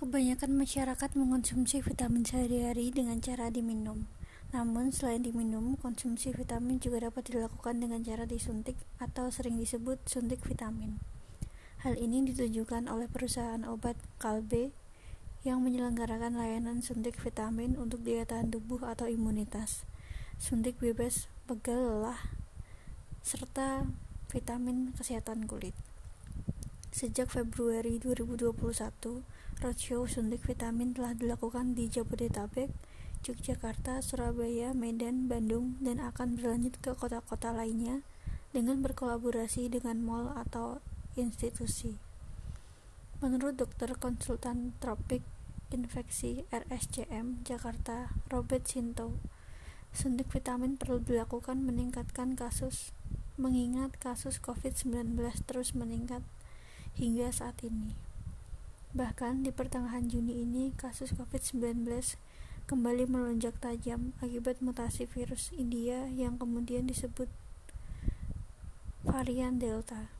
Kebanyakan masyarakat mengonsumsi vitamin sehari-hari dengan cara diminum. Namun, selain diminum, konsumsi vitamin juga dapat dilakukan dengan cara disuntik atau sering disebut suntik vitamin. Hal ini ditujukan oleh perusahaan obat Kalbe yang menyelenggarakan layanan suntik vitamin untuk daya tahan tubuh atau imunitas, suntik bebas pegal lelah, serta vitamin kesehatan kulit. Sejak Februari 2021, roadshow suntik vitamin telah dilakukan di Jabodetabek, Yogyakarta, Surabaya, Medan, Bandung, dan akan berlanjut ke kota-kota lainnya dengan berkolaborasi dengan mall atau institusi. Menurut dokter konsultan tropik infeksi RSCM Jakarta, Robert Sinto, suntik vitamin perlu dilakukan meningkatkan kasus mengingat kasus COVID-19 terus meningkat hingga saat ini. Bahkan di pertengahan Juni ini, kasus COVID-19 kembali melonjak tajam akibat mutasi virus India yang kemudian disebut varian Delta.